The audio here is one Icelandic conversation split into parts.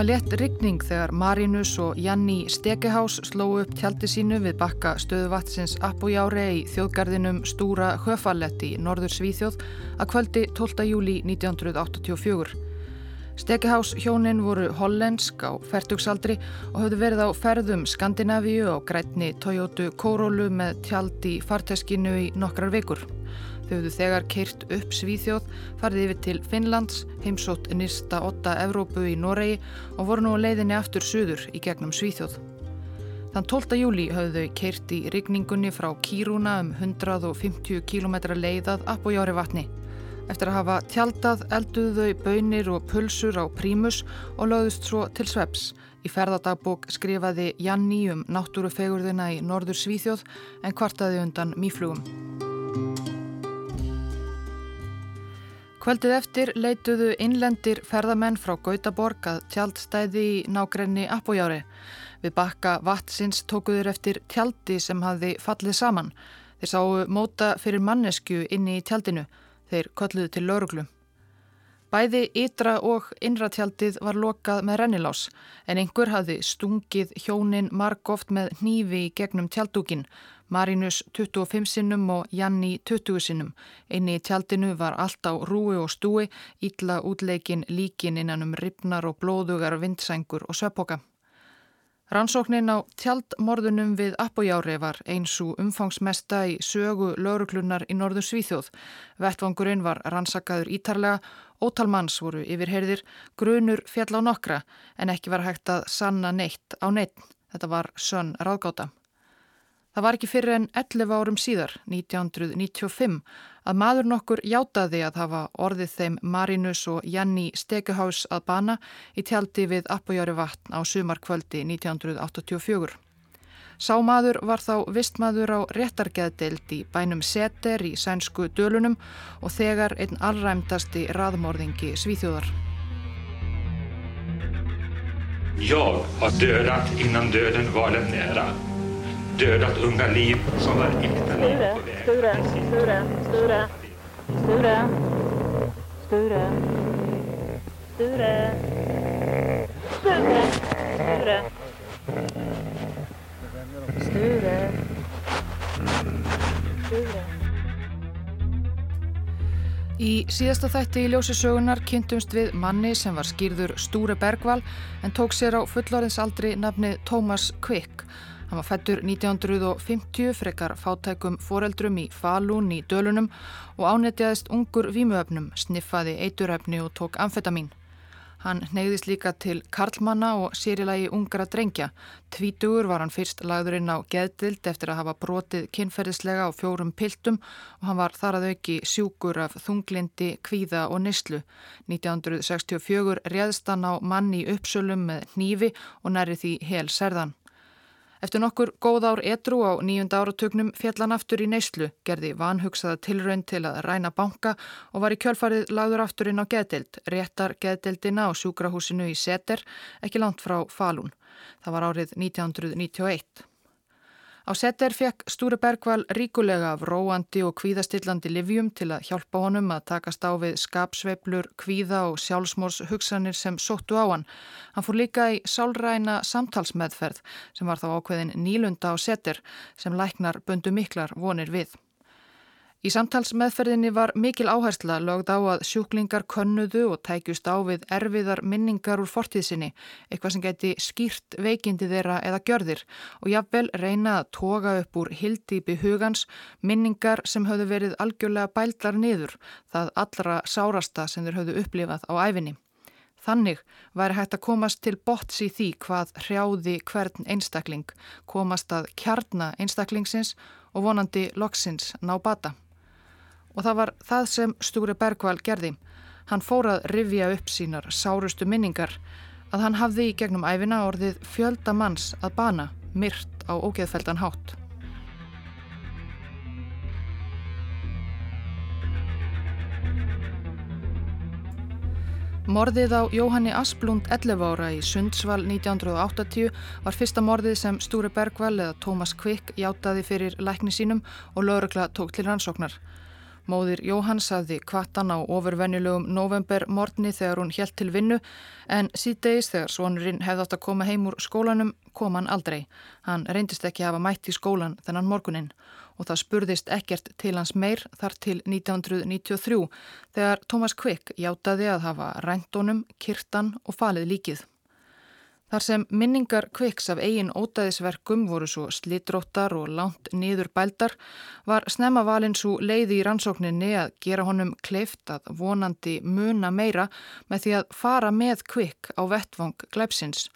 var létt ryggning þegar Marinus og Janni Stekehás slóu upp tjaldi sínu við bakka stöðuvatsins Appojári í þjóðgarðinum Stúra Höfalletti í norður Svíþjóð að kvöldi 12. júli 1984. Stekehás hjónin voru hollensk á færtugsaldri og höfðu verið á ferðum Skandinavíu og grætni Toyota Corolla með tjaldi farteskinu í nokkrar vikur. Þau höfðu þegar keirt upp Svíþjóð, farið yfir til Finnlands, heimsótt nýrsta 8 Evrópu í Noregi og voru nú leiðinni aftur suður í gegnum Svíþjóð. Þann 12. júli höfðu þau keirt í rigningunni frá Kírúna um 150 km leiðað á Jóri vatni. Eftir að hafa tjaldað elduðu þau bönir og pulsur á prímus og lögðust svo til sveps. Í ferðardagbók skrifaði Janni um náttúrufegurðina í norður Svíþjóð en kvartaði undan mýflugum. Kvöldið eftir leituðu innlendir ferðamenn frá Gautaborg að tjaldstæði í nákrenni Appojári. Við bakka vatsins tókuður eftir tjaldi sem hafði fallið saman. Þeir sáu móta fyrir mannesku inni í tjaldinu. Þeir kölluðu til lauruglu. Bæði ytra og innra tjaldið var lokað með rennilás en einhver hafði stungið hjónin margóft með hnífi í gegnum tjaldúkin Marinus 25 sinnum og Janni 20 sinnum. Einni í tjaldinu var allt á rúi og stúi, ítla útleikin líkin innan um ripnar og blóðugar vindsængur og söppoka. Rannsóknin á tjaldmorðunum við Appojári var eins og umfangsmesta í sögu lauruklunar í norðu Svíþjóð. Vettvangurinn var rannsakaður ítarlega, ótalmanns voru yfirherðir, grunur fjall á nokkra en ekki var hægt að sanna neitt á neitt. Þetta var sönn ráðgáta. Það var ekki fyrir en 11 árum síðar, 1995, að maður nokkur játaði að hafa orðið þeim Marinus og Janni Stekehás að bana í tjaldi við Appojári vatn á sumarkvöldi 1984. Sá maður var þá vistmaður á réttargeðdeild í bænum Seter í sænsku dölunum og þegar einn allræmdasti raðmórðingi Svíþjóðar. Jag har dödat innan döden var den nära dödat unga liv som var äkta liv på väg. Sture, Sture, Sture, Sture, Sture, Sture, Sture, Sture, Sture, Sture. Í síðasta þætti í ljósisögunar kynntumst við manni sem var skýrður Stúre Bergval en tók sér á fullorðinsaldri nafni Tómas Kvikk Hann var fættur 1950 frekar fátækum foreldrum í Falun í dölunum og ánetjaðist ungur vímuöfnum, sniffaði eituröfni og tók amfetamin. Hann neyðist líka til karlmanna og sérilagi ungra drengja. Tvítugur var hann fyrst lagðurinn á geðdild eftir að hafa brotið kynferðislega á fjórum piltum og hann var þar að auki sjúkur af þunglindi, kvíða og nyslu. 1964 réðst hann á manni uppsölum með hnífi og næri því hel serðan. Eftir nokkur góð ár edru á nýjunda áratögnum fjallan aftur í neyslu, gerði vanhugsaða tilraun til að ræna banka og var í kjölfarið lagður aftur inn á geðdild, réttar geðdildina á sjúkrahúsinu í Seter, ekki langt frá Falun. Það var árið 1991. Á setter fekk Stúri Bergval ríkulega af róandi og kvíðastillandi livjum til að hjálpa honum að takast á við skapsveiplur, kvíða og sjálfsmórs hugsanir sem sóttu á hann. Hann fór líka í sálræna samtalsmeðferð sem var þá ákveðin nýlunda á setter sem læknar bundu miklar vonir við. Í samtalsmeðferðinni var mikil áhersla lögð á að sjúklingar könnuðu og tækjust á við erfiðar minningar úr fortíðsinni, eitthvað sem geti skýrt veikindi þeirra eða gjörðir og jafnvel reyna að toga upp úr hildýpi hugans minningar sem höfðu verið algjörlega bældlar niður, það allra sárasta sem þeir höfðu upplifað á æfinni. Þannig væri hægt að komast til bots í því hvað hrjáði hvern einstakling, komast að kjarna einstaklingsins og vonandi loksins ná bata og það var það sem Stúri Bergvall gerði. Hann fór að rivja upp sínar sárustu minningar að hann hafði í gegnum æfina orðið fjölda manns að bana myrt á ógeðfeldan hátt. Morðið á Jóhanni Asplund 11 ára í Sundsvall 1980 var fyrsta morðið sem Stúri Bergvall eða Tómas Kvik játaði fyrir lækni sínum og laurugla tók til rannsóknar. Móðir Jóhanns hafði kvattan á ofurvenjulegum november morgni þegar hún helt til vinnu en síðdeis þegar svonurinn hefði átt að koma heim úr skólanum kom hann aldrei. Hann reyndist ekki að hafa mætt í skólan þennan morgunin og það spurðist ekkert til hans meir þar til 1993 þegar Thomas Quick játaði að hafa ræntónum, kirtan og falið líkið. Þar sem minningar kviks af eigin ótaðisverkum voru svo slitróttar og langt niður bældar var snemma valin svo leiði í rannsókninni að gera honum kleift að vonandi muna meira með því að fara með kvik á vettvang glæpsins.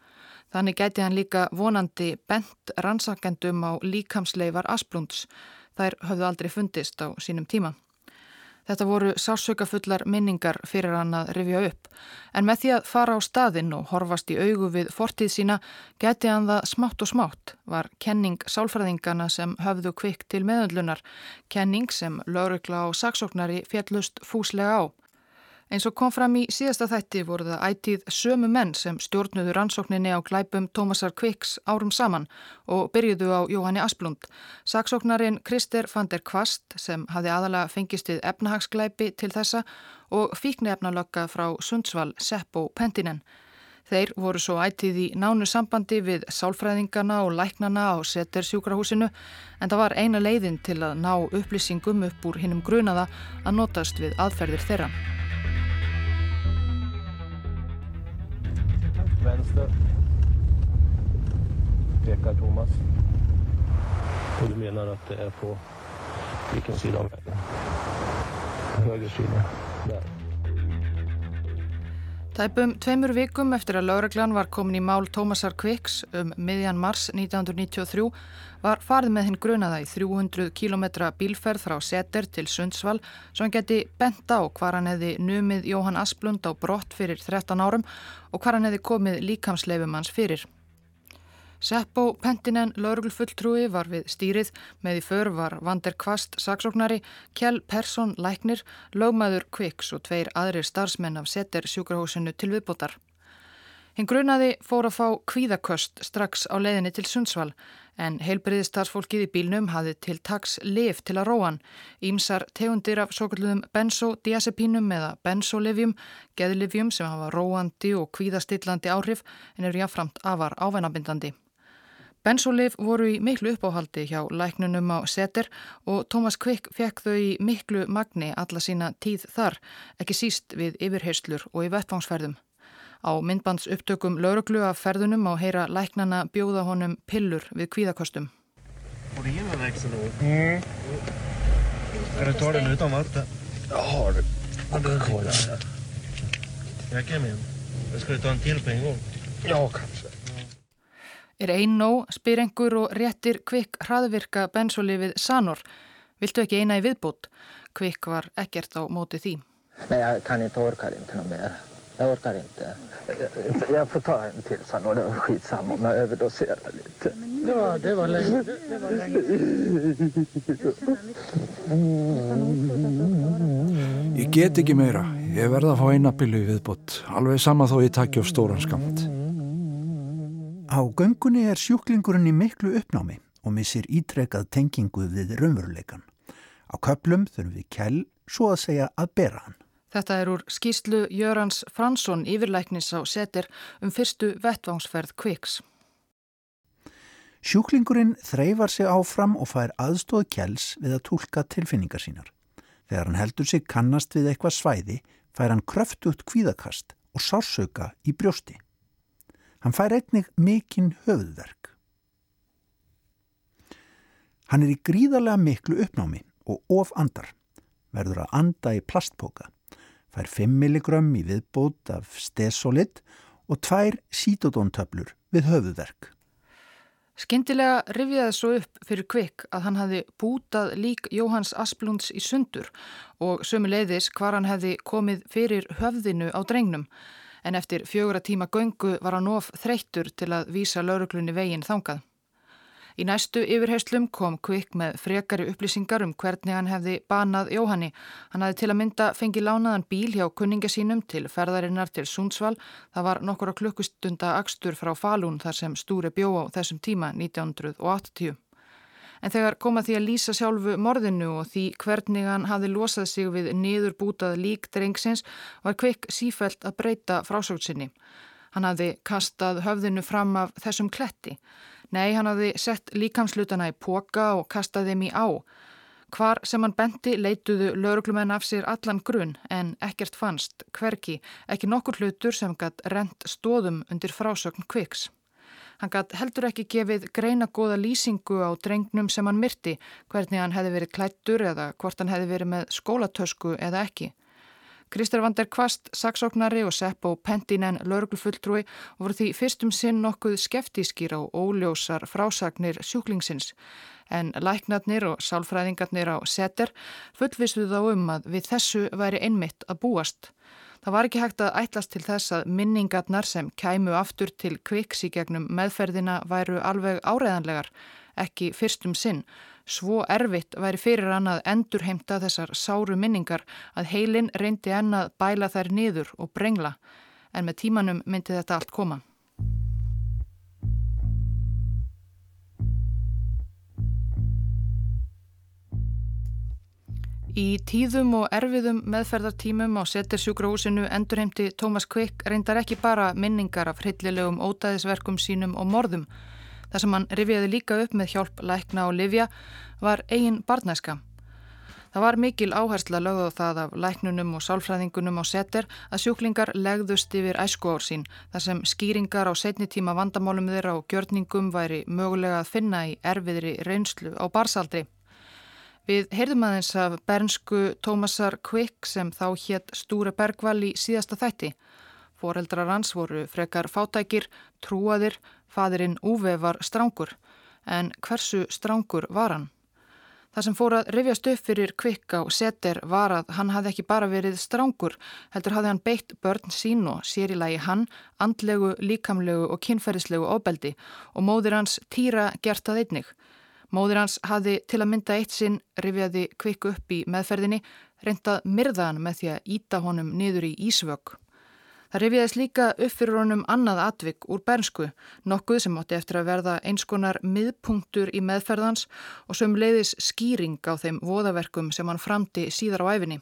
Þannig gæti hann líka vonandi bent rannsakendum á líkamsleifar Asplunds. Þær höfðu aldrei fundist á sínum tíma. Þetta voru sásökafullar minningar fyrir hann að rifja upp. En með því að fara á staðinn og horfast í augu við fortíð sína geti hann það smátt og smátt var kenning sálfræðingana sem höfðu kvikt til meðöndlunar. Kenning sem laurugla og saksóknari fjallust fúslega á. Eins og kom fram í síðasta þætti voru það ætið sömu menn sem stjórnuðu rannsókninni á glæpum Tómasar Kviks árum saman og byrjuðu á Jóhanni Asplund. Saksóknarin Krister van der Kvast sem hafði aðalega fengistið efnahagsglæpi til þessa og fíknefnalögga frá Sundsvall, Seppo Pentinen. Þeir voru svo ætið í nánu sambandi við sálfræðingana og læknana á Setter sjúkrahúsinu en það var eina leiðin til að ná upplýsingum upp úr hinnum grunaða að notast við aðferðir þeirra. Vänster. Pekar Thomas. Och du menar att det är på vilken sida av vägen? Höger sida. Där. Tæpum tveimur vikum eftir að lauraglan var komin í mál Tómasar Kviks um miðjan mars 1993 var farið með hinn grunaða í 300 km bílferð frá Seter til Sundsvall svo hann geti bent á hvar hann hefði numið Jóhann Asplund á brott fyrir 13 árum og hvar hann hefði komið líkamsleifum hans fyrir. Seppo Pentinen lauruglfulltrúi var við stýrið, með í för var Vander Kvast saksóknari, Kjell Persson læknir, lögmaður Kviks og tveir aðrir starfsmenn af setter sjúkrahúsinu til viðbótar. Hinn grunaði fór að fá kvíðaköst strax á leiðinni til Sundsvall en heilbriðistarsfólkið í bílnum hafði til taks lif til að róan. Ímsar tegundir af svo kallum benzodiazepínum eða benzolivjum, geðlivjum sem hafa róandi og kvíðastillandi áhrif en eru jáframt afar ávænabindandi. Bensolif voru í miklu uppáhaldi hjá læknunum á seter og Thomas Quick fekk þau í miklu magni alla sína tíð þar, ekki síst við yfirheyslur og í vettvangsferðum. Á myndbands upptökum lauruglu af ferðunum á heyra læknana bjóða honum pillur við kvíðakostum. Och det ena växeln då? Mm. Du ta den utan vatten? Jag har det. Coca-Cola. Jag kan med. Ska du ta en till på en gång? Ja, kanske. Er einn nóg, spyr einhver og réttir kvikk hraðvirka bensolifið Sanor. Viltu ekki eina í viðbútt? Kvikk var ekkert á móti því. Nei, ég kann inte, orkar inte något mer. Jag orkar inte. Jag får ta en till Sanor, det var skitsamma om jag överdoserar lite. Ja, det var länge. Det var länge. Ég get ekki meira. Ég verða að fá eina pilu í viðbútt. Alveg sama þó ég takki á stóran skamt. Á göngunni er sjúklingurinn í miklu uppnámi og missir ítrekað tengingu við raunveruleikan. Á köplum þurfum við kell svo að segja að bera hann. Þetta er úr skýslu Jörans Fransson yfirlæknis á setir um fyrstu vettvángsferð Kviks. Sjúklingurinn þreyfar sig áfram og fær aðstóð kells við að tólka tilfinningar sínar. Þegar hann heldur sig kannast við eitthvað svæði fær hann kröftugt kvíðakast og sársauka í brjósti. Hann fær einnig mikinn höfðverk. Hann er í gríðarlega miklu uppnámi og of andar, verður að anda í plastpoka, fær 5 mg í viðbót af stesolid og tvær sítodóntöflur við höfðverk. Skindilega rifjaði svo upp fyrir kvikk að hann hafi bútað lík Jóhanns Asplunds í sundur og sömu leiðis hvar hann hefði komið fyrir höfðinu á drengnum en eftir fjögur að tíma göngu var hann of þreyttur til að vísa lauruglunni veginn þangað. Í næstu yfirheyslum kom Kvikk með frekari upplýsingar um hvernig hann hefði banað Jóhanni. Hann hafði til að mynda fengið lánaðan bíl hjá kunninga sínum til ferðarinnar til Sundsvall. Það var nokkura klukkustunda akstur frá Falun þar sem Stúri bjó á þessum tíma 1980. En þegar koma því að lýsa sjálfu morðinu og því hvernig hann hafi losað sig við niður bútað lík drengsins var kvikk sífælt að breyta frásöksinni. Hann hafi kastað höfðinu fram af þessum kletti. Nei, hann hafi sett líkamslutana í póka og kastað þeim í á. Hvar sem hann benti leituðu lauruglumenn af sér allan grunn en ekkert fannst, hverki, ekki nokkur hlutur sem gætt rent stóðum undir frásögn kviks. Hann gætt heldur ekki gefið greina góða lýsingu á drengnum sem hann myrti, hvernig hann hefði verið klættur eða hvort hann hefði verið með skólatösku eða ekki. Kristur Vander Kvast, saksóknari og Seppo Pentinen lauruglufulltrúi voru því fyrstum sinn nokkuð skeftískir á óljósar frásagnir sjúklingsins en læknarnir og sálfræðingarnir á setter fullvisuðu þá um að við þessu væri einmitt að búast. Það var ekki hægt að ætlast til þess að minningarnar sem kæmu aftur til kviks í gegnum meðferðina væru alveg áreðanlegar, ekki fyrstum sinn Svo erfitt væri fyrir hann að endurheimta þessar sáru minningar að heilin reyndi enn að bæla þær niður og brengla en með tímanum myndi þetta allt koma. Í tíðum og erfiðum meðferðartímum á setersjúkrahúsinu endurheimti Tómas Kvik reyndar ekki bara minningar af hryllilegum ótaðisverkum sínum og morðum Það sem hann rifjaði líka upp með hjálp lækna og livja var eigin barnæska. Það var mikil áhersla lögð á það af læknunum og sálfræðingunum á seter að sjúklingar legðust yfir æskuár sín þar sem skýringar á setni tíma vandamálum þeirra og gjörningum væri mögulega að finna í erfiðri reynslu á barsaldri. Við heyrðum aðeins af bernsku Tómasar Kvik sem þá hétt Stúre Bergvall í síðasta þætti. Fóreldrar hans voru frekar fátækir, trúaðir, Fadurinn Úve var strángur, en hversu strángur var hann? Það sem fór að rifjast upp fyrir kvikka og seter var að hann hafði ekki bara verið strángur, heldur hafði hann beitt börn sín og sér í lagi hann, andlegu, líkamlegu og kynferðislegu óbeldi og móðir hans týra gert að einnig. Móðir hans hafði til að mynda eitt sinn rifjaði kvikku upp í meðferðinni, reyndað myrðan með því að íta honum niður í Ísvögg. Það rifjaðist líka upp fyrir honum annað atvik úr bernsku, nokkuð sem átti eftir að verða einskonar miðpunktur í meðferðans og sem leiðis skýring á þeim voðaverkum sem hann framti síðar á æfinni.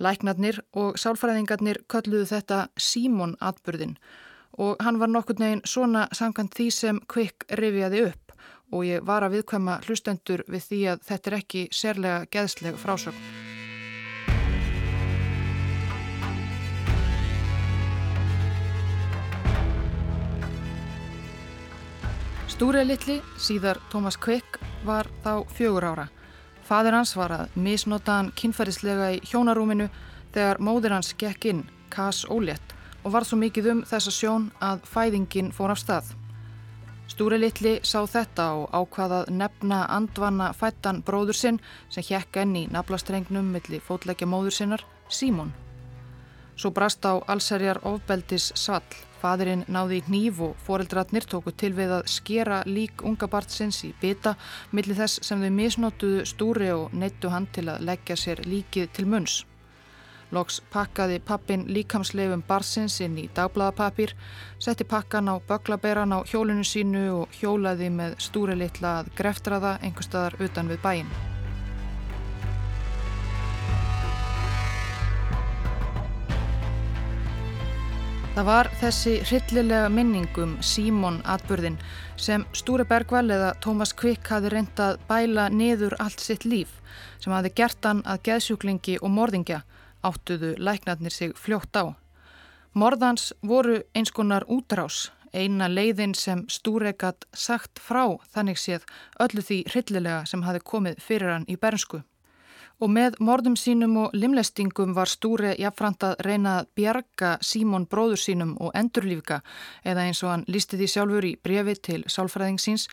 Læknarnir og sálfræðingarnir kölluðu þetta Símon atbyrðin og hann var nokkur neginn svona samkant því sem Kvik rifjaði upp og ég var að viðkvæma hlustendur við því að þetta er ekki sérlega geðsleg frásögn. Stúrið litli, síðar Tómas Kvik, var þá fjögur ára. Fadir hans var að misnota hann kynferðislega í hjónarúminu þegar móðir hans gekk inn, Kass Ólétt, og var svo mikið um þessa sjón að fæðingin fór af stað. Stúri litli sá þetta og ákvaðað nefna andvanna fættan bróður sinn sem hjekk enn í naflastrengnum millir fótleggja móður sinnar, Símón. Svo brast á allserjar ofbeldis svall Fadurinn náði í hníf og foreldratnir tóku til við að skera lík unga barnsins í bytta millir þess sem þau misnótuðu stúri og neittu hann til að leggja sér líkið til munns. Loks pakkaði pappin líkamsleifum barsins inn í dagbladapapir, setti pakkan á böglaberan á hjólunu sínu og hjólaði með stúri litla að greftraða einhver staðar utan við bæin. Það var þessi hryllilega minningum Símon atburðin sem Stúri Bergvall eða Tómas Kvik hafi reyndað bæla niður allt sitt líf sem hafi gert hann að geðsjúklingi og morðingja áttuðu læknarnir sig fljótt á. Morðans voru eins konar útrás, eina leiðin sem Stúri gatt sagt frá þannig séð öllu því hryllilega sem hafi komið fyrir hann í bernsku. Og með mordum sínum og limlestingum var Stúri jafnframt að reyna að bjarga Símon bróður sínum og endurlífka eða eins og hann lísti því sjálfur í brefi til sálfræðingsins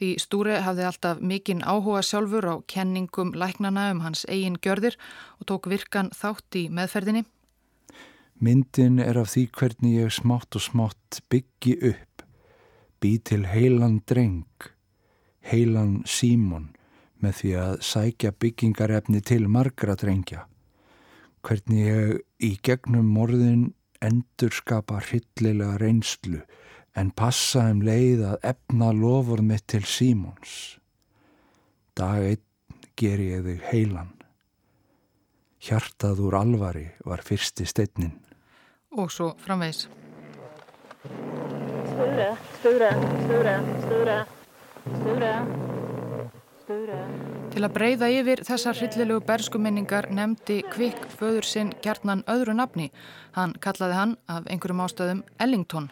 því Stúri hafði alltaf mikinn áhuga sjálfur á kenningum læknana um hans eigin gjörðir og tók virkan þátt í meðferðinni. Myndin er af því hvernig ég smátt og smátt byggi upp, bý til heilan dreng, heilan Símon með því að sækja byggingarefni til margra drengja. Hvernig ég í gegnum morðin endur skapa hryllilega reynslu en passa um leið að efna lofur mitt til Símons. Dag einn ger ég þig heilan. Hjartað úr alvari var fyrsti steinnin. Og svo framvegs. Sture, Sture, Sture, Sture, Sture. Til að breyða yfir þessar hryllilegu berskuminningar nefndi Kvikk föður sinn gertnan öðru nafni. Hann kallaði hann af einhverjum ástöðum Ellington.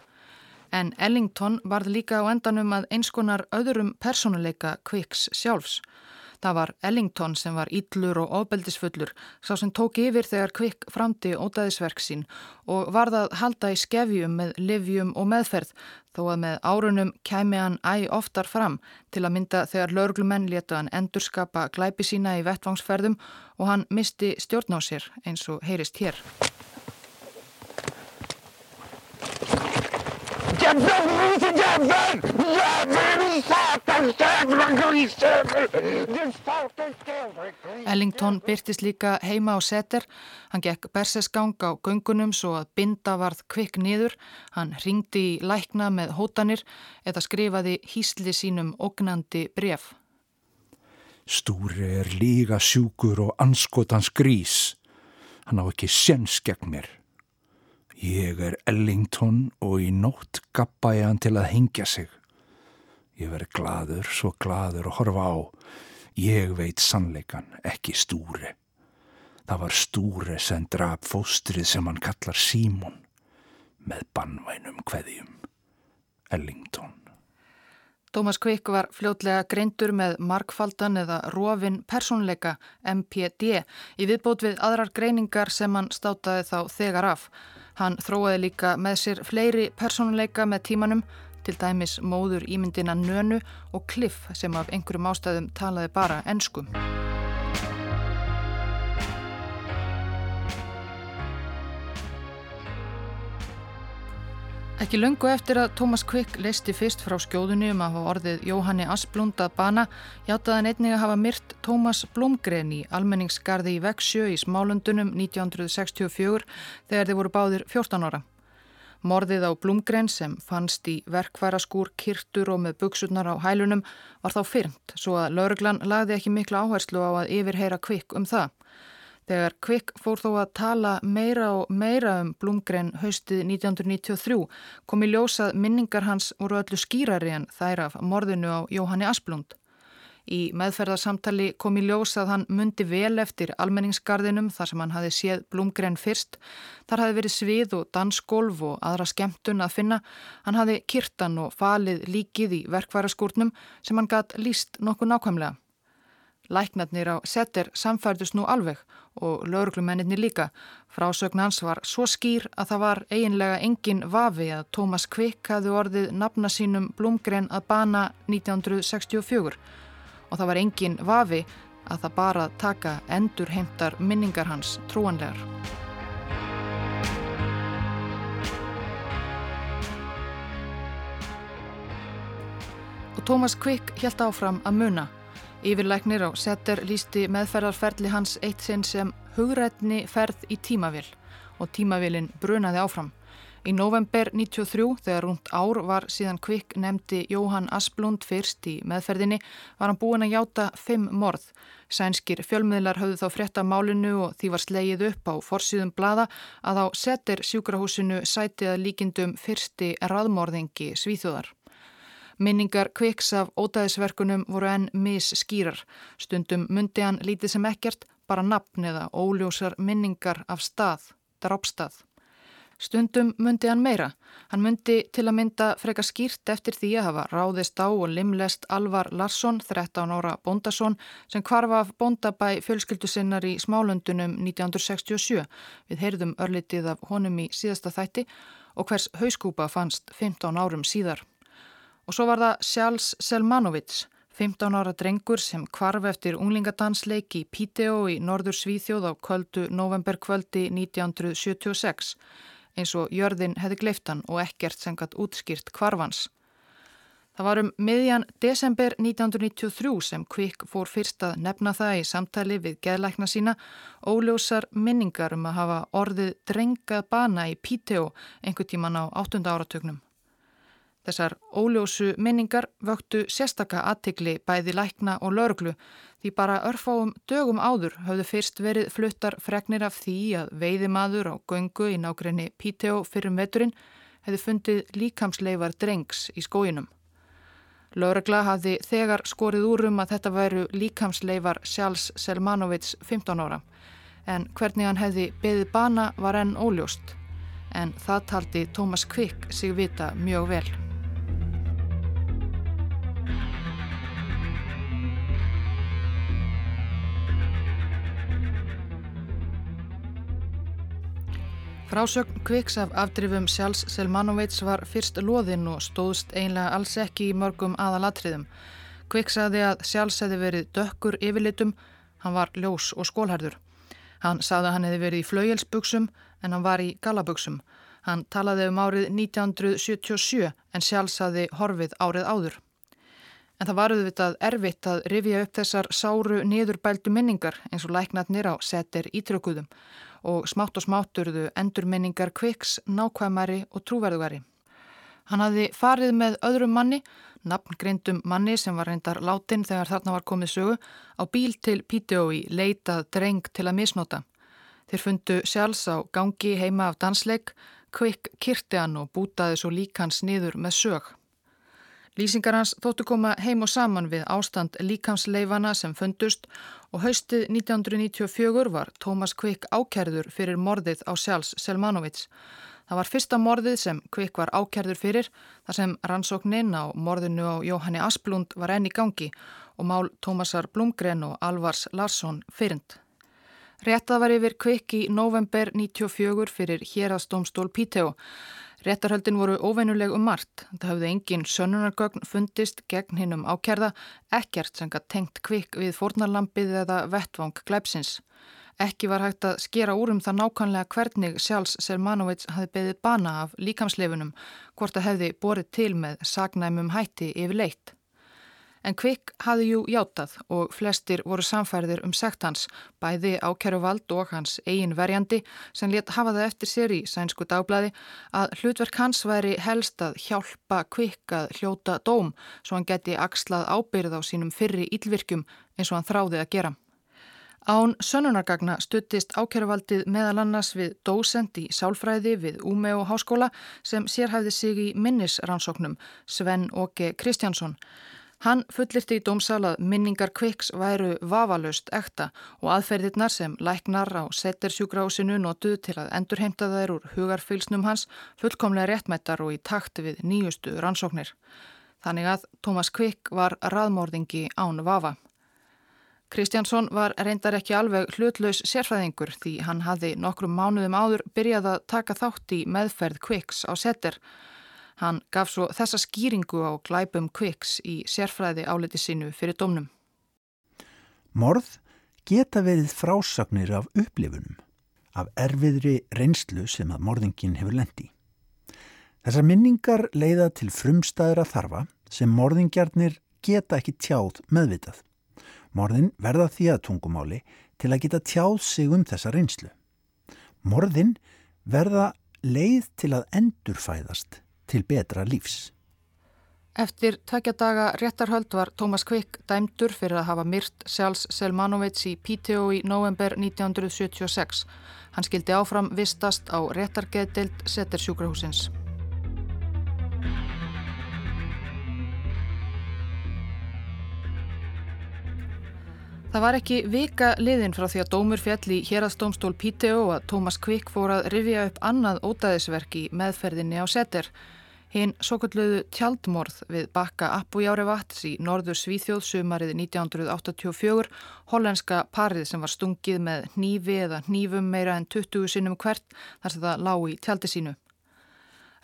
En Ellington varð líka á endanum að einskonar öðrum personuleika Kvikks sjálfs. Það var Ellington sem var íllur og ofbeldisfullur, sá sem tók yfir þegar kvikk framti ótaðisverk sín og varð að halda í skefjum með livjum og meðferð, þó að með árunum kæmi hann æg oftar fram til að mynda þegar löglumenn leta hann endurskapa glæpi sína í vettvangsferðum og hann misti stjórn á sér eins og heyrist hér. Jävel, jävel, jävel, satans jävla grisjävel, din satans jävla grisjävel. Ellington byrtist líka heima á seter, hann gekk bersesgang á göngunum svo að binda varð kvikk niður, hann ringdi í lækna með hótanir eða skrifaði hýsli sínum ógnandi bref. Stúri er líga sjúkur og anskotans grís, hann á ekki séns gegn mér. Ég er Ellington og í nótt gappa ég hann til að hengja sig. Ég verð gladur, svo gladur að horfa á. Ég veit sannleikan, ekki stúri. Það var stúri sem draf fóstrið sem hann kallar Símon með bannvænum hverjum. Ellington. Tómas Kvikk var fljótlega greindur með markfaldan eða rofin personleika MPD í viðbót við aðrar greiningar sem hann státaði þá þegar af. Hann þróaði líka með sér fleiri personleika með tímanum, til dæmis móður ímyndina Nönu og Cliff sem af einhverjum ástæðum talaði bara ennskum. Ekki lungu eftir að Thomas Quick leisti fyrst frá skjóðunni um að hafa orðið Jóhanni Asplund að bana, hjátaði hann einnig að hafa myrt Thomas Blomgren í almenningsgarði í Veksjö í Smálundunum 1964 þegar þeir voru báðir 14 ára. Morðið á Blomgren sem fannst í verkværaskúr, kirtur og með buksurnar á hælunum var þá fyrnt svo að lauruglan lagði ekki miklu áherslu á að yfirheyra Quick um það. Þegar Kvik fór þó að tala meira og meira um Blumgren haustið 1993 kom í ljósað minningar hans voru öllu skýrari en þær af morðinu á Jóhanni Asplund. Í meðferðarsamtali kom í ljósað hann mundi vel eftir almenningsgarðinum þar sem hann hafi séð Blumgren fyrst. Þar hafi verið svið og dansgolf og aðra skemmtun að finna. Hann hafi kirtan og falið líkið í verkværaskúrnum sem hann gatt líst nokkuð nákvæmlega. Læknarnir á setter samfærdust nú alveg og lauruglumennir líka. Frásögn hans var svo skýr að það var eiginlega engin vafi að Tómas Kvik hafði orðið nafna sínum Blumgren að bana 1964 og það var engin vafi að það bara taka endur heimtar minningar hans trúanlegar. Og Tómas Kvik helt áfram að muna Yfirlæknir á setter lísti meðferðarferðli hans eitt sinn sem hugrætni ferð í tímavill og tímavillin brunaði áfram. Í november 93 þegar rúnt ár var síðan kvikk nefndi Jóhann Asplund fyrst í meðferðinni var hann búin að játa fimm morð. Sænskir fjölmiðlar höfðu þá frétta málinu og því var slegið upp á forsýðum blada að á setter sjúkrahúsinu sætið að líkindum fyrsti raðmorðingi svíþjóðar. Minningar kviks af ótaðisverkunum voru enn mis skýrar. Stundum myndi hann lítið sem ekkert, bara nafn eða óljósar minningar af stað, drápstað. Stundum myndi hann meira. Hann myndi til að mynda freka skýrt eftir því að hafa ráðist á og limlest Alvar Larsson, 13 ára bóndasson, sem kvarfa af bóndabæ fjölskyldu sinnar í smálundunum 1967. Við heyrðum örlitið af honum í síðasta þætti og hvers hauskúpa fannst 15 árum síðar. Og svo var það Sjálfs Selmanovic, 15 ára drengur sem kvarf eftir unglingadansleik í Piteå í norður Svíþjóð á kvöldu novemberkvöldi 1976 eins og jörðin hefði gleiftan og ekkert sem gætt útskýrt kvarfans. Það var um miðjan desember 1993 sem Kvik fór fyrst að nefna það í samtali við geðlækna sína óljósar minningar um að hafa orðið drengað bana í Piteå einhver tíman á 8. áratögnum. Þessar óljósu minningar vöktu sérstaka aðtikli bæði lækna og lauruglu því bara örfáum dögum áður höfðu fyrst verið fluttar fregnir af því að veiðimaður á göngu í nákrenni Píteo fyrrum veturinn hefði fundið líkamsleifar drengs í skóinum. Lörgla hafði þegar skorið úr um að þetta væru líkamsleifar Sjálfs Selmanovits 15 ára en hvernig hann hefði beðið bana var enn óljóst en það taldi Tómas Kvikk sig vita mjög vel. Frásögn Kviks af afdrifum Sjálfs Selmanovits var fyrst loðinn og stóðst einlega alls ekki í mörgum aðalatriðum. Kvik saði að Sjálfs hefði verið dökkur yfirlitum, hann var ljós og skólherður. Hann saði að hann hefði verið í flaugjelsbuksum en hann var í galabuksum. Hann talaði um árið 1977 en Sjálfs hafði horfið árið áður. En það var auðvitað erfitt að rifja upp þessar sáru niðurbældu minningar eins og læknatnir á setir ítrökuðum og smátt og smátturðu endurminningar kviks, nákvæmari og trúverðugari. Hann hafði farið með öðrum manni, nafngreindum manni sem var reyndar látin þegar þarna var komið sögu, á bíl til Píteói leitað dreng til að misnota. Þeir fundu sjálfs á gangi heima af dansleik, kvik kirti hann og bútaði svo líkans niður með sög. Lýsingar hans þóttu koma heim og saman við ástand líkamsleifana sem fundust og haustið 1994 var Tómas Kvik ákærður fyrir morðið á sjálfs Selmanovits. Það var fyrsta morðið sem Kvik var ákærður fyrir þar sem rannsóknin á morðinu á Jóhanni Asplund var enn í gangi og mál Tómasar Blumgren og Alvars Larsson fyrnd. Réttað var yfir Kvik í november 94 fyrir hérastómstól Píteo Réttarhöldin voru óveinuleg um margt. Það hafði engin sönunargögn fundist gegn hinn um ákerða, ekkert sem gætt tengt kvikk við fórnarlampið eða vettvang glæpsins. Ekki var hægt að skera úr um það nákvæmlega hvernig sjálfs Sermanovits hafi beðið bana af líkamsleifunum, hvort að hefði borið til með sagnæmum hætti yfir leitt. En Kvik hafði jú játað og flestir voru samfærðir um sekt hans, bæði ákæru vald og hans eigin verjandi sem létt hafa það eftir sér í sænsku dagblæði að hlutverk hans væri helst að hjálpa Kvik að hljóta dóm svo hann geti axlað ábyrð á sínum fyrri ílvirkjum eins og hann þráði að gera. Án sönunargagna stuttist ákjæruvaldið meðal annars við dósend í sálfræði við Úmeo háskóla sem sérhæfði sig í minnisrannsóknum Sven Åke Kristjánsson. Hann fullirti í dómsal að minningar kviks væru vafalust ekta og aðferðirnar sem læknar á settersjúgrásinu notuð til að endurheimta þær úr hugarfylsnum hans fullkomlega réttmættar og í takt við nýjustu rannsóknir. Þannig að Tómas Kvik var raðmórðingi án vafa. Kristjánsson var reyndar ekki alveg hlutlaus sérfræðingur því hann hafði nokkrum mánuðum áður byrjað að taka þátt í meðferð Kviks á setter Hann gaf svo þessa skýringu á glæpum kviks í sérfræði áleti sinu fyrir domnum. Morð geta verið frásagnir af upplifunum, af erfiðri reynslu sem að morðingin hefur lendi. Þessar minningar leiða til frumstæðra þarfa sem morðingjarnir geta ekki tjáð meðvitað. Morðin verða því að tungumáli til að geta tjáð sig um þessa reynslu. Morðin verða leið til að endurfæðast til betra lífs. Eftir tvekja daga réttarhöld var Tómas Kvik dæmdur fyrir að hafa myrt Sjálfs Selmanovits í Píteo í november 1976. Hann skildi áfram vistast á réttargeðdeild Settersjúkrahúsins. Það var ekki vika liðin frá því að dómur fjall í hérastómstól og að Tómas Kvik fór að rifja upp annað ótaðisverk í meðferðinni á Setter. Hinn svo kalluðu tjaldmorð við bakka Appújári Vats í norður Svíþjóð sumarið 1984, hollenska parið sem var stungið með hnífi eða hnífum meira en 20 sinnum hvert þar sem það lág í tjaldi sínu.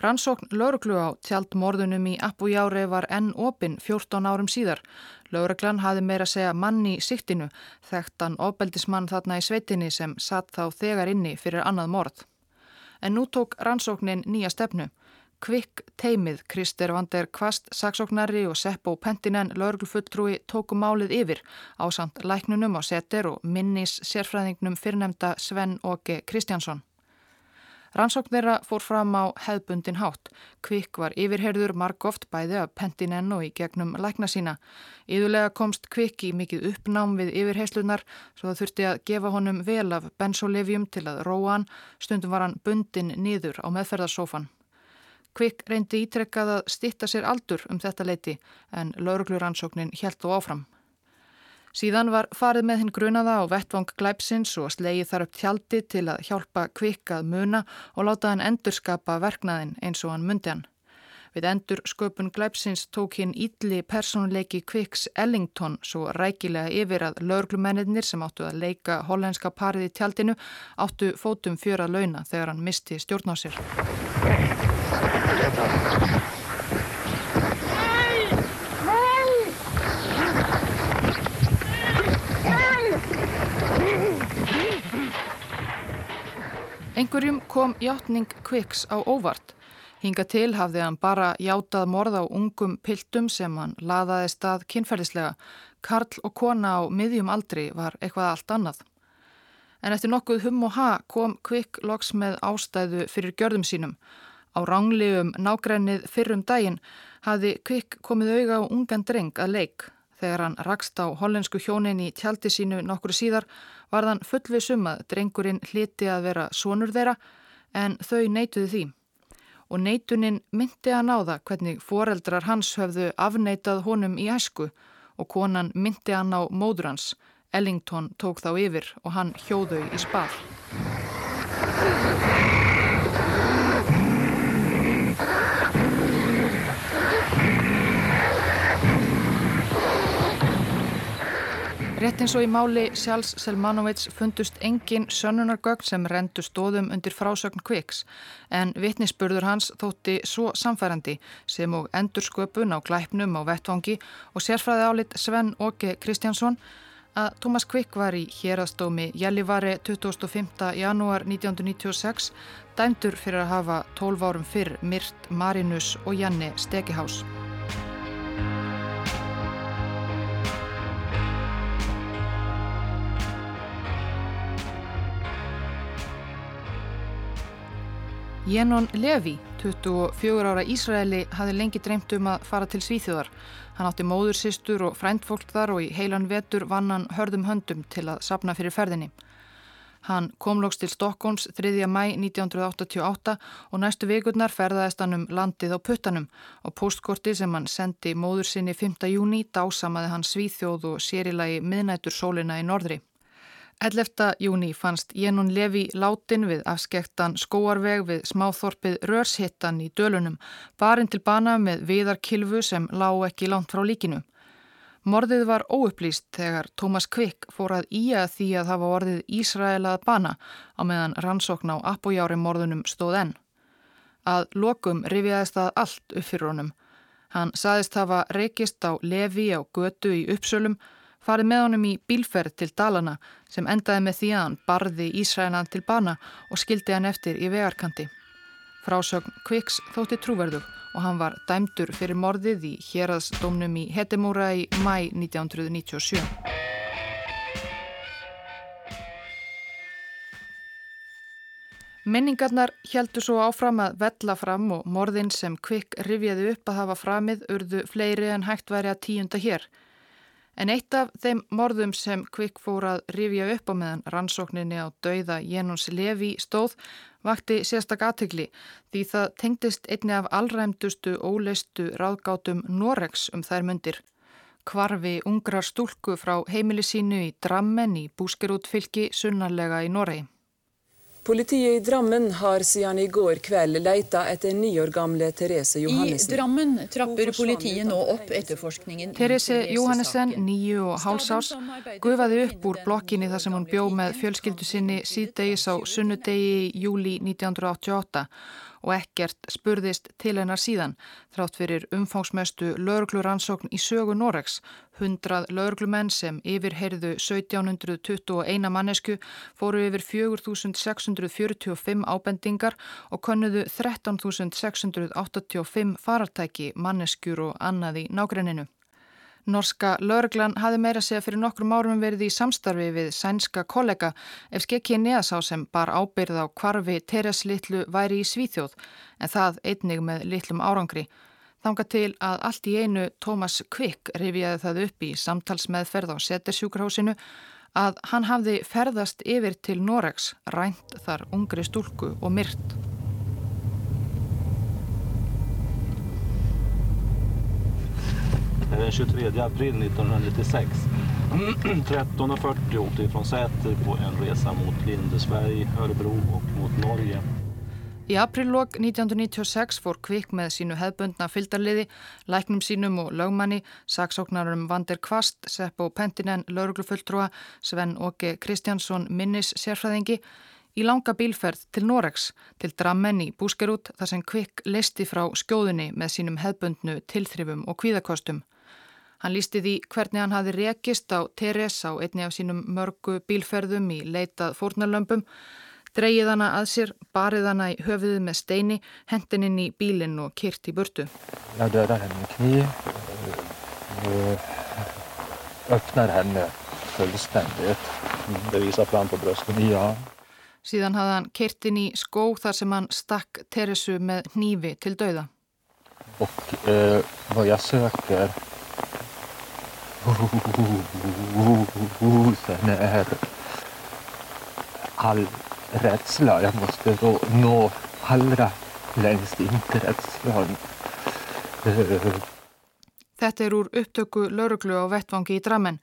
Rannsókn lauruglu á tjaldmorðunum í Appújári var enn opinn 14 árum síðar. Lauruglan hafi meira segja manni í siktinu, þekktan ofbeldismann þarna í sveitinni sem satt þá þegar inni fyrir annað morð. En nú tók rannsóknin nýja stefnu. Kvikk teimið Krister Vander Kvast, saksóknari og Seppo Pentinen laurglufulltrúi tóku málið yfir á samt læknunum á seter og minnis sérfræðingnum fyrrnemda Sven Åke Kristjánsson. Rannsókn þeirra fór fram á hefbundin hátt. Kvikk var yfirherður margóft bæði af pentinenn og í gegnum lækna sína. Íðulega komst Kvikk í mikið uppnám við yfirheyslunar svo það þurfti að gefa honum vel af bensolevjum til að róa hann. Stundum var hann bundin niður á meðferðarsófan. Kvikk reyndi ítrekkað að stitta sér aldur um þetta leiti en laurugluransóknin helt þó áfram. Síðan var farið með hinn grunaða á vettvang glæpsins og slegið þar upp tjaldi til að hjálpa kvikkað muna og láta hann endurskapa verknaðin eins og hann myndi hann. Við endur sköpun glæpsins tók hinn ídli personleiki Kvikks Ellington svo rækilega yfir að lauglumennir sem áttu að leika hollenska parið í tjaldinu áttu fótum fjöra launa þegar hann misti stjórn á sér. Einhverjum kom játning Kviks á óvart. Hinga til hafði hann bara játað morð á ungum piltum sem hann laðaði stað kynferðislega. Karl og kona á miðjum aldri var eitthvað allt annað. En eftir nokkuð hum og ha kom Kvik loks með ástæðu fyrir gjörðum sínum. Á ránlegum nágrennið fyrrum daginn hafði Kvik komið auga á ungan dreng að leik. Þegar hann rakst á hollensku hjónin í tjaldi sínu nokkru síðar var þann fullvið sumað drengurinn hliti að vera sonur þeirra en þau neituðu því. Og neitunin myndi að náða hvernig foreldrar hans höfðu afneitað honum í æsku og konan myndi að ná móður hans. Ellington tók þá yfir og hann hjóðau í spall. Rétt eins og í máli Sjálfs Selmanovits fundust engin sönnunargögn sem rendu stóðum undir frásögn kviks en vitnisspurður hans þótti svo samfærandi sem og endursköpun á glæpnum á vettvangi og sérfræði álit Sven Åke Kristjánsson að Thomas Quick var í hérastómi Jællivari 25. janúar 1996 dæmdur fyrir að hafa 12 árum fyrr myrt Marinus og Janni Stekihás. Jenon Levi, 24 ára Ísraeli, hafði lengi dreymt um að fara til Svíþjóðar. Hann átti móður, sýstur og frændfólk þar og í heilan vetur vann hann hörðum höndum til að sapna fyrir ferðinni. Hann komlóks til Stokkons 3. mæ 1988 og næstu vikurnar ferðaðist hann um landið á puttanum og postkorti sem hann sendi móður sinni 5. júni dásamaði hann Svíþjóð og sérilagi miðnætur sólina í norðri. 11. júni fannst Jenun Levi látin við afskektan skóarveg við smáþorpið Rörshittan í dölunum, barinn til bana með viðarkilfu sem lág ekki langt frá líkinu. Morðið var óupplýst þegar Thomas Quick fór að ía því að hafa orðið Ísraelað bana á meðan rannsókn á appojári morðunum stóð enn. Að lokum rifiðaðist það allt upp fyrir honum. Hann saðist hafa reykist á Levi á götu í uppsölum farið með honum í bílferð til Dalana sem endaði með því að hann barði Ísrænan til bana og skildi hann eftir í vegarkanti. Frásögn Kviks þótti trúverðug og hann var dæmdur fyrir morðið í hérastómnum í Hetemúra í mæ 1997. Minningarnar heldur svo áfram að vella fram og morðin sem Kvik rifjaði upp að hafa framið urðu fleiri en hægt væri að tíunda hér. En eitt af þeim morðum sem Kvikk fór að rifja upp á meðan rannsókninni á dauða Jenons Levi stóð vakti sérstak aðtegli því það tengdist einni af allræmdustu óleistu ráðgátum Norex um þær myndir. Kvarfi ungrar stúlku frá heimili sínu í Drammen í búskerútfylki sunnarlega í Noregi. Politiet i Drammen har siden i går kveld leita etter ni år gamle Therese Johannessen. I Drammen trapper politiet nå opp etterforskningen. Therese Johannessen, nýju og hálsás, gufaði upp úr blokkinni þar sem hún bjó með fjölskyldu sinni síðdegis á sunnudegi júli 1988 og ekkert spurðist til hennar síðan þrátt fyrir umfangsmestu laurugluransókn í sögu Noregs. Hundrað lauruglumenn sem yfirheyrðu 1721 mannesku fóru yfir 4645 ábendingar og konnuðu 13.685 farartæki, manneskjur og annað í nágrenninu. Norska lauruglan hafi meira segja fyrir nokkrum árum verið í samstarfi við sænska kollega ef skekki neðsá sem bar ábyrð á kvarfi Teres Littlu væri í Svíþjóð en það einnig með Littlum árangri. Þanga til að allt í einu Thomas Quick rifjaði það upp í samtalsmeðferð á Settersjúkrahúsinu að hann hafði ferðast yfir til Noregs, rænt þar ungri stúlku og myrt. Den 23 april 1996. 13.40 åkte vi från Säter på en resa mot Lindesberg, Örebro och mot Norge. Í apríllok 1996 fór Kvikk með sínu hefbundna fyldarliði, læknum sínum og lögmanni, saksóknarum Vander Kvast, Seppo Pentinen, lauruglufulltrúa, Sven Åke Kristjánsson, minnis sérfræðingi, í langa bílferð til Noregs, til Drammen í Búskerút þar sem Kvikk listi frá skjóðunni með sínum hefbundnu tilþrifum og kvíðakostum. Hann lísti því hvernig hann hafi rekist á Teres á einni af sínum mörgu bílferðum í leitað fórnarlömpum, dreyið hana að sér, barið hana í höfuðið með steini, hendin inn í bílinn og kyrt í burtu. Jag dödar henne med kniv och öppnar henne fullständigt. Det visar fram på bröstet. Ja. Síðan hafði hann kyrt inn í skó þar sem hann stakk Teresu með hnífi til dauða. Och eh, vad jag söker Sen är all rädsla. Jag måste då nå allra längst in till rädslan. Þetta er úr upptöku lauruglu á vettvangi í Drammen.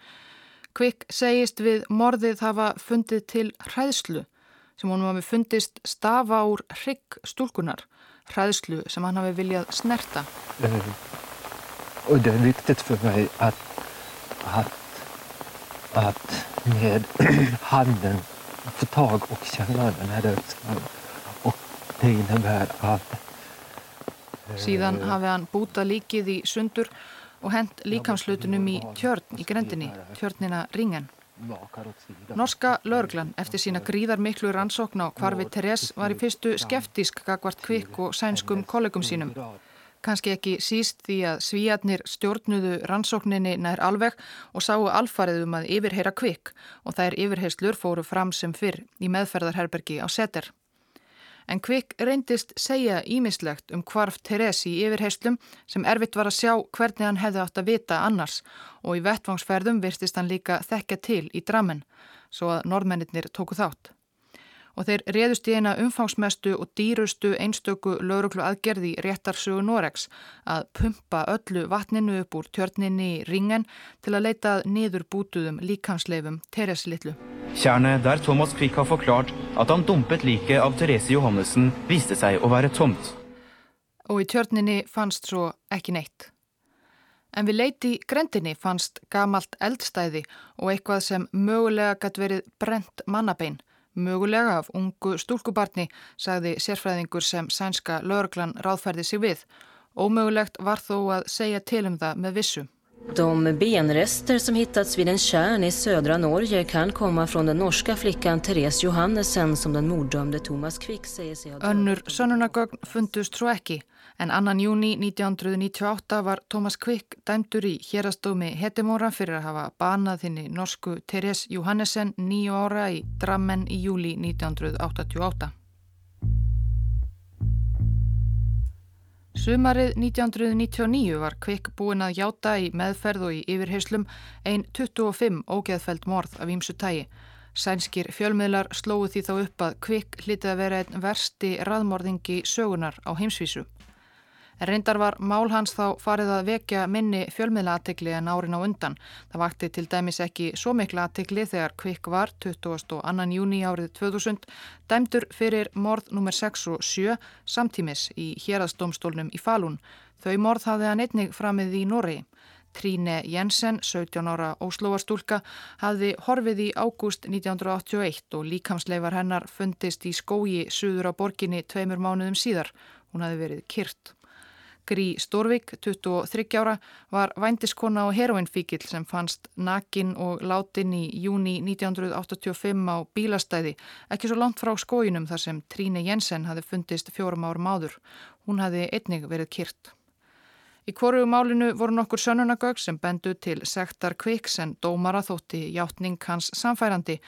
Kvikk segist við morðið hafa fundið til hræðslu sem honum hafi fundist stafa úr hrygg stúlkunar. Hræðslu sem hann hafi viljað snerta. Och det är viktigt för mig att att, att med handen få tag och känna den här rädslan. Och det innebär att... Síðan hafi hann búta líkið í sundur og hent líkamslutunum í tjörn í grendinni, tjörnina Ringen. Norska laurglan eftir sína gríðar miklu rannsókn á hvarfi Teres var í fyrstu skeftísk gagvart kvikk og sænskum kollegum sínum. Kanski ekki síst því að svíjarnir stjórnuðu rannsókninni nær alveg og sáu alfarið um að yfirheyra kvikk og þær yfirheyslur fóru fram sem fyrr í meðferðarherbergi á seter. En kvikk reyndist segja ímislegt um hvarf Teresi í yfirheyslum sem erfitt var að sjá hvernig hann hefði átt að vita annars og í vettvangsferðum virtist hann líka þekka til í drammen svo að norðmennir tóku þátt og þeir réðust í eina umfangsmestu og dýrustu einstöku lauruglu aðgerði réttarsögu Noregs að pumpa öllu vatninu upp úr tjörninni í ringen til að leitað niður bútuðum líkansleifum Teres Littlu. Kjernet der Thomas Quick har forklart at han dumpet like av Therese Johannessen viste seg å være tomt. Og í tjörninni fannst svo ekki neitt. En við leiti grendinni fannst gamalt eldstæði og eitthvað sem mögulega gætt verið brent mannabein Mögulega af ungu stúlkubarni, sagði sérfræðingur sem sænska laurglan ráðferði sig við. Ómögulegt var þó að segja til um það með vissu. De benrester som hittats vid en kärn i södra Norge kan komma från den norska flickan Therese Johannesen som den morddömde Thomas Quick säger sig ha Önnur sönnunagögn fundust svo ekki en annan júni 1998 var Thomas Quick dæmdur í hérastómi Hetemóra fyrir að hafa banað þinni norsku Therese Johannesen nýju ára í Drammen í júli 1988. Sumarið 1999 var Kvikk búin að játa í meðferð og í yfirheyslum ein 25 ógeðfæld morð af ímsu tægi. Sænskir fjölmiðlar slóðu því þá upp að Kvikk hlitið að vera einn versti raðmorðingi sögunar á heimsvísu. Reyndar var mál hans þá farið að vekja minni fjölmiðla aðtikli en árin á undan. Það vakti til dæmis ekki svo mikla aðtikli þegar Kvikk var 22. júni árið 2000 dæmdur fyrir morð nr. 6 og 7 samtímis í hérastómstólnum í Falun. Þau morð hafði hann einnig framið í Norri. Tríne Jensen, 17 ára óslóastúlka, hafði horfið í ágúst 1981 og líkamsleifar hennar fundist í skógi suður á borginni tveimur mánuðum síðar. Hún hafði verið kyrt. Grí Stórvik, 23 ára, var vændiskona og heroinfíkil sem fannst nakin og látin í júni 1985 á bílastæði, ekki svo langt frá skójunum þar sem Tríne Jensen hafi fundist fjórum árum áður. Hún hafi einnig verið kyrt. Í hvoru málinu voru nokkur sönunagögg sem bendu til sektar kviks en dómara þótti hjáttning hans samfærandi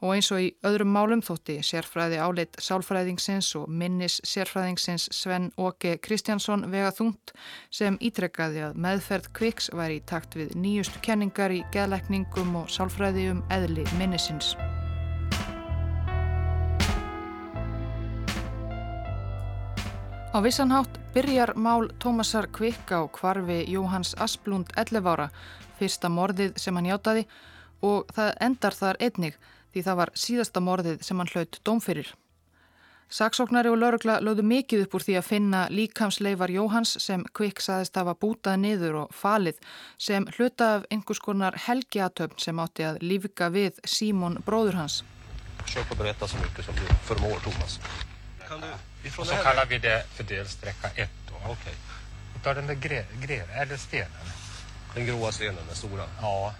og eins og í öðrum málum þótti sérfræði áleitt sálfræðingsins og minnis sérfræðingsins Sven Åke Kristjánsson vega þungt sem ítrekkaði að meðferð kviks væri í takt við nýjustu kenningar í geðleikningum og sálfræði um eðli minnisins. Á vissanhátt byrjar mál Tómasar Kvikk á kvarfi Jóhans Asplund 11 ára, fyrsta morðið sem hann hjátaði og það endar þar einnig því það var síðasta morðið sem hann hlaut dómfyrir. Saksóknari og laurugla lögðu mikið upp úr því að finna líkamsleifar Jóhans sem Kvikk saðist hafa bútað niður og falið sem hluta af einhvers konar helgiatöfn sem átti að lífika við Símon bróður hans. Försök att berätta så mycket som du förmår, Thomas. Kan du, och så kallar vi det för delsträcka 1 då. Okej. Okay. Utav den där gre, gre, eller stenen. Den gråa stenen, den stora? Ja.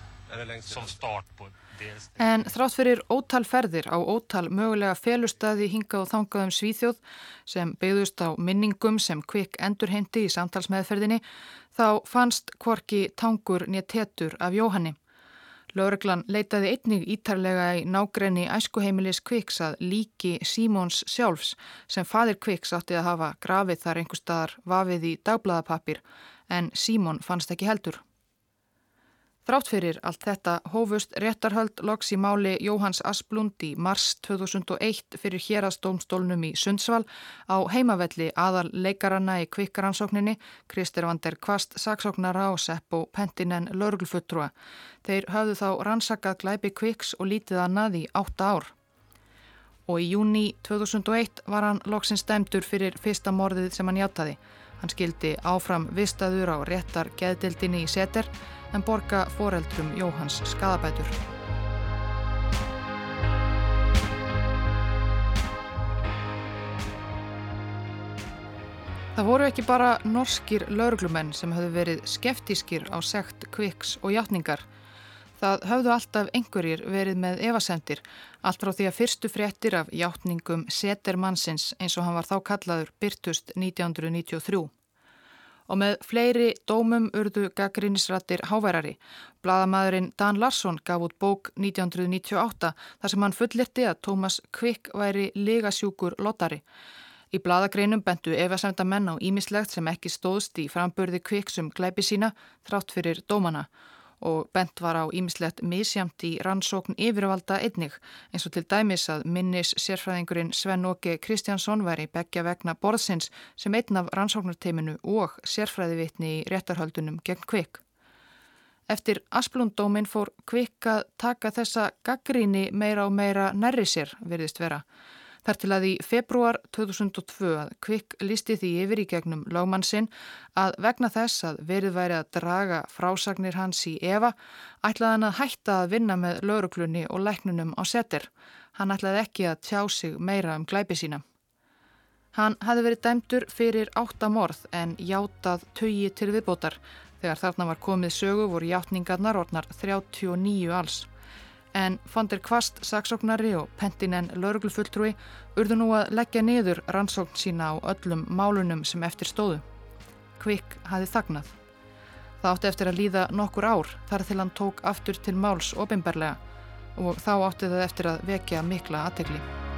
Som start på delsträcka. En þrátt fyrir ótal ferðir á ótal mögulega felustadi hinga og þangað um Svíþjóð sem byggðust á minningum sem kvikk endurhendi í samtalsmeðferðinni þá fannst Kvorki tangur nýja tetur af Jóhanni. Lóreglan leitaði einnig ítarlega í nágrenni æskuheimilis Kviks að líki Símóns sjálfs sem fadir Kviks átti að hafa grafið þar einhver staðar vafið í dagbladapapir en Símón fannst ekki heldur. Þrátt fyrir allt þetta hófust réttarhöld loks í máli Jóhans Asplund í mars 2001 fyrir hérastómstólnum í Sundsvall á heimavelli aðal leikaranna í kvikkaransókninni Kristir Vander Kvast, saksóknara og Seppo Pentinen lörglfuttrua. Þeir höfðu þá rannsakað glæpi kviks og lítið annað í átta ár. Og í júni 2001 var hann loksins dæmdur fyrir fyrsta morðið sem hann hjátaði. Hann skildi áfram vistaður á réttar geðdildinni í seter en borga foreldrum Jóhans skadabætur. Það voru ekki bara norskir lauruglumenn sem höfðu verið skeftískir á sekt, kviks og játningar. Það höfðu alltaf einhverjir verið með evasendir, allt frá því að fyrstu fréttir af játningum Setermannsins eins og hann var þá kallaður Byrtust 1993 og með fleiri dómum urðu gaggrínisrættir háværari. Blaðamæðurinn Dan Larsson gaf út bók 1998 þar sem hann fullirti að Tómas Kvikk væri ligasjúkur lottari. Í blaðagreinum bentu efasemda menn á ímislegt sem ekki stóðst í frambörði Kvikksum glæpi sína þrátt fyrir dómana og bent var á ímislegt misjamt í rannsókn yfirvalda einnig eins og til dæmis að minnis sérfræðingurinn Sven Åke Kristjánsson væri begja vegna borðsins sem einn af rannsóknarteiminu og sérfræðivitni í réttarhöldunum gegn Kvikk. Eftir Asplundómin fór Kvikk að taka þessa gaggríni meira og meira nærri sér, verðist vera. Þar til að í februar 2002 að Kvikk listi því yfir í gegnum lágmann sinn að vegna þess að verið væri að draga frásagnir hans í Eva ætlaði hann að hætta að vinna með lauruglunni og læknunum á setir. Hann ætlaði ekki að tjá sig meira um glæpi sína. Hann hafi verið dæmdur fyrir áttamorð en játað tögi til viðbótar. Þegar þarna var komið sögu voru játningarnar orðnar 39 alls en Fondir Kvast, saksóknari og Pentinen lauruglufulltrúi urðu nú að leggja niður rannsókn sína á öllum málunum sem eftir stóðu. Kvikk hafi þagnað. Það átti eftir að líða nokkur ár þar til hann tók aftur til máls ofinberlega og þá átti það eftir að vekja mikla aðtegli.